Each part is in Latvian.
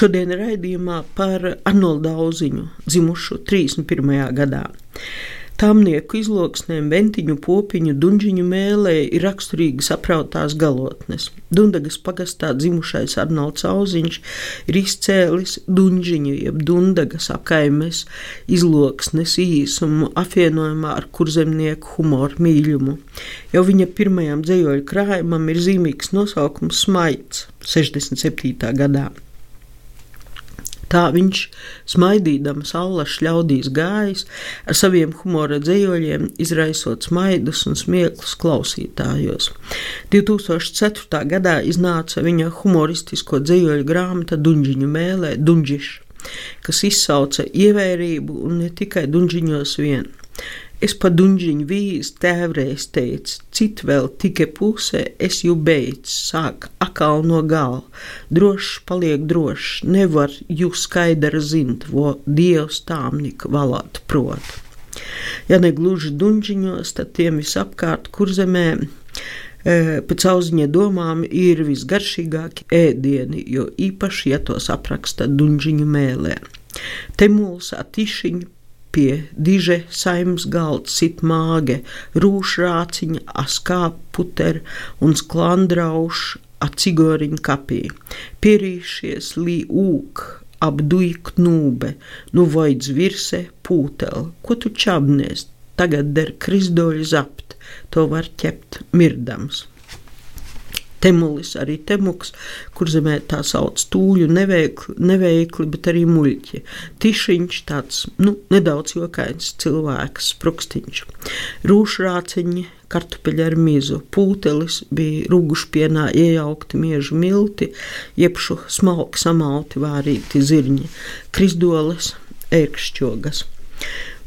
Šodien raidījumā par Arnoldu Dauziņu, dzimušu 31. gadā. Tāmnieku izloksnēm, ventiņu, popiņu, dunžiņu mēlē ir raksturīgas aprautās galotnes. Dundagas pagastā dzimušais Arnolds Auziņš ir izcēlis dunžiņu, jeb dundagas apkaimes izloksnes īsumu apvienojumā ar kurzemnieku humoru mīļumu. Jau viņa pirmajam dzējoļu krājumam ir zīmīgs nosaukums Smaids 67. gadā. Tā viņš, smaidīdams allaš ļaudīs gājis, ar saviem humora dzējoļiem izraisot smaidus un smieklus klausītājos. 2004. gadā iznāca viņa humoristisko dzējoļu grāmata Dunģiņu mēlē Dunģiša, kas izsauca ievērību un ne tikai Dunģiņos vien. Es pa dunžiņu vīzu tēvreiz teicu, cit vēl tikai pusē, es jau beidzu, sāk akal no gala. Drošs paliek drošs, nevar jūs skaidra zint, vo dievs tāmnika valāt prot. Ja ne gluži dunžiņos, tad tiem visapkārt kurzemē e, pēc auziņa domām ir visgaršīgākie ēdieni, jo īpaši, ja tos apraksta dunžiņu mēlē. Te mūlsā tišiņu Pie diže saimnes galda sit māge, rūšrāciņa, askā puter un sklandrauš acigoriņa kapī. Pierīšies lī ūk, apduj knūbe, nu vajadz virsē pūtel, ko tu čabnies, tagad der krisdoļu zapt, to var ķept mirdams. Temulis, arī temuks, kur zemē tā sauc tūļu neveikli, neveikli bet arī muļķi. Tišiņš tāds, nu, nedaudz jokains cilvēks, sprukstiņš. Rūšrāciņi, kartupeļi ar mizu, pūtelis bija rūgušpienā iejaukti miežu milti, iepšu smalki samalti vārīti zirņi, krisdoles, ērkšķogas.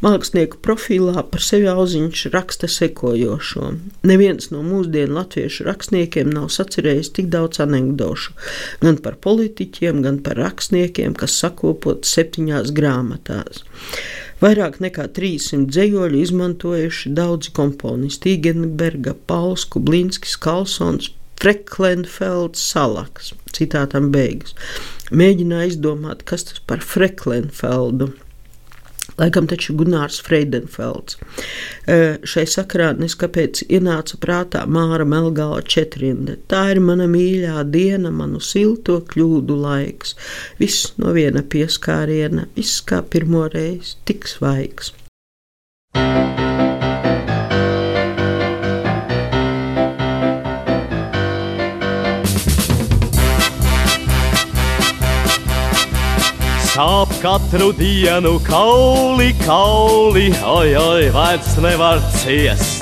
Mākslinieku profilā par sevi auziņš raksta sekojošo. Neviens no mūsdienu latviešu rakstniekiem nav sacerējis tik daudz anekdošu, gan par politiķiem, gan par rakstniekiem, kas sakopot septiņās grāmatās. Vairāk nekā 300 dzējoļu izmantojuši daudzi komponisti - Igenberga, Pauls, Kublinskis, Kalsons, Freklenfelds, Salaks. Citātam beigas. Mēģināja izdomāt, kas tas par Freklenfeldu Laikam taču Gunārs Freidenfelds. Šai sakrā neskapēc ienāca prātā Māra Melgāla četrinde. Tā ir mana mīļā diena, manu silto kļūdu laiks. Viss no viena pieskāriena, viss kā pirmoreiz, tik svaigs. Sāp katru dienu kauli, kauli, oi, oi, vairs nevar ciest.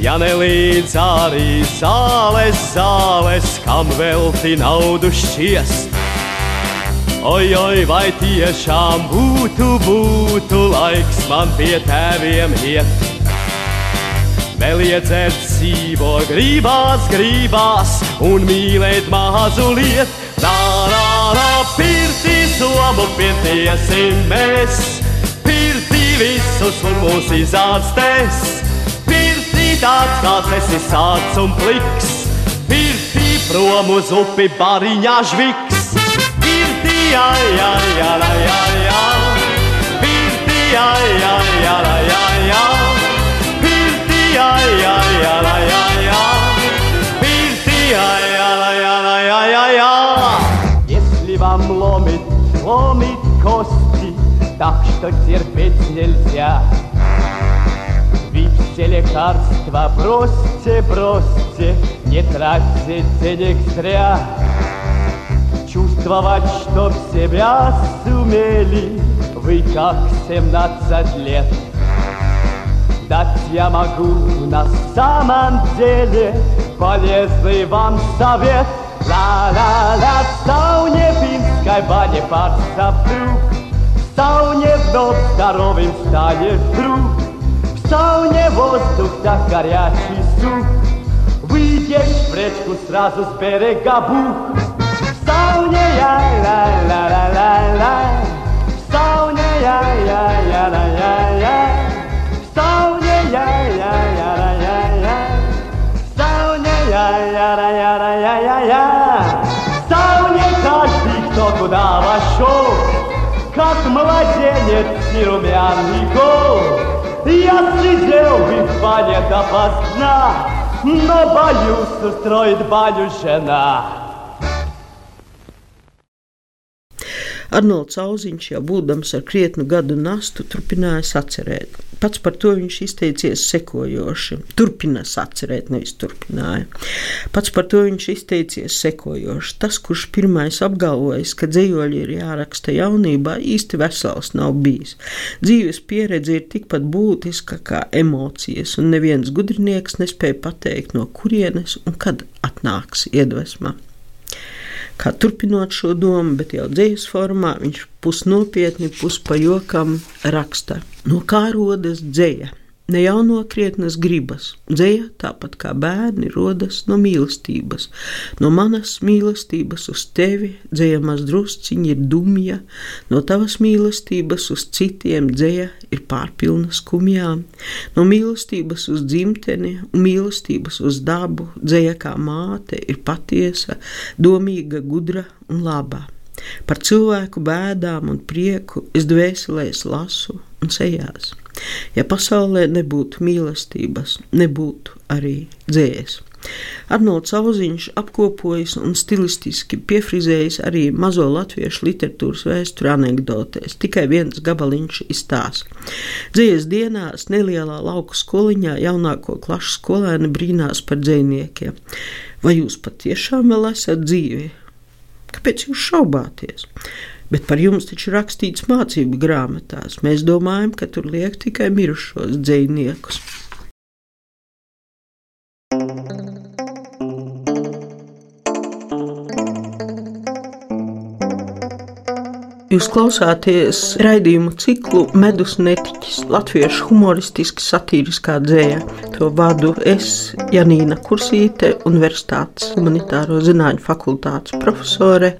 Ja nelīdz arī zāles, zāles, kam velti naudu šķiest. Oi, oi, vai tiešām būtu, būtu laiks man pie tēviem iet. Vēl iedzert sīvo gribās, gribās un mīlēt mazu lietu. Nā, pirtī somu pietiesim mēs, pirtī visus un mūs izārstēs. Pirtī tāds, kāds esi sāds un pliks, pirtī prom uz upi bariņā žviks. Pirtī, jā, jā, jā, jā, jā, jā, pirtī, jā, jā, jā, jā, ломит кости, так что терпеть нельзя. Ведь все лекарства бросьте, бросьте, не тратьте денег зря. Чувствовать, что в себя сумели вы как семнадцать лет. Дать я могу на самом деле полезный вам совет. La, la, la, stał nie w banie, patrz na wdruk. Stał nie w noc starowym stanie dróg. Stał nie wozduk, tak gariaci stuk. Wyjdziesz wreczku srazu z berega Bóg. Stał nie ja, la, la, la, la, la. Stał nie ja, ja, ja, ja, ja. Stał nie ja, ja, ja, la, ja, ja. Stał nie ja, ja, ja, ja, ja, ja. Куда вошел Как младенец и румяный гол. Я сидел в бане допоздна Но боюсь устроить баню жена Arnolds Auziņš, jau būdams ar krietnu gadu nastu, turpināja sacerēt. Pats par to viņš izteicies sekojoši. Turpina sacerēt, nevis turpināja. Pats par to viņš izteicies sekojoši. Tas, kurš pirmais apgalvojis, ka dzējoļi ir jāraksta jaunībā, īsti vesels nav bijis. Dzīves pieredze ir tikpat būtiska kā emocijas, un neviens gudrinieks nespēja pateikt, no kurienes un kad atnāks iedvesma kā turpinot šo domu, bet jau dzīslas formā, viņš pusnopietni, puspajokam raksta, no kā rodas dzēja ne jau no krietnas gribas. Dzēja, tāpat kā bērni, rodas no mīlestības. No manas mīlestības uz tevi dzēja maz drusciņi ir dumja, no tavas mīlestības uz citiem dzēja ir pārpilna skumjām, no mīlestības uz dzimteni un mīlestības uz dabu dzēja kā māte ir patiesa, domīga, gudra un laba. Par cilvēku bēdām un prieku es dvēselēs lasu un sejās. Ja pasaulē nebūtu mīlestības, nebūtu arī dzējas. Arnolds Auziņš apkopojis un stilistiski piefrizējis arī mazo latviešu literatūras vēsturi anekdotēs. Tikai viens gabaliņš izstāsta. Dzīves dienās nelielā lauku skoliņā jaunāko klašu skolēni brīnās par dzīvniekiem. Vai jūs patiešām vēl esat dzīvi? Kāpēc jūs šaubāties? Bet par jums taču rakstīts mācību grāmatās. Mēs domājam, ka tur liek tikai mirušos dzīvniekus. Jūs klausāties raidījumu ciklu Medus netiķis, latviešu humoristiski satīriskā dzēja. To vadu es, Janīna Kursīte, Universitātes humanitāro zinātņu fakultātes profesore.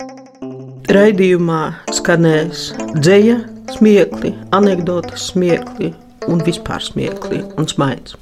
Raidījumā skanēs dzēja, smiekli, anekdotas smiekli un vispār smiekli un smaids.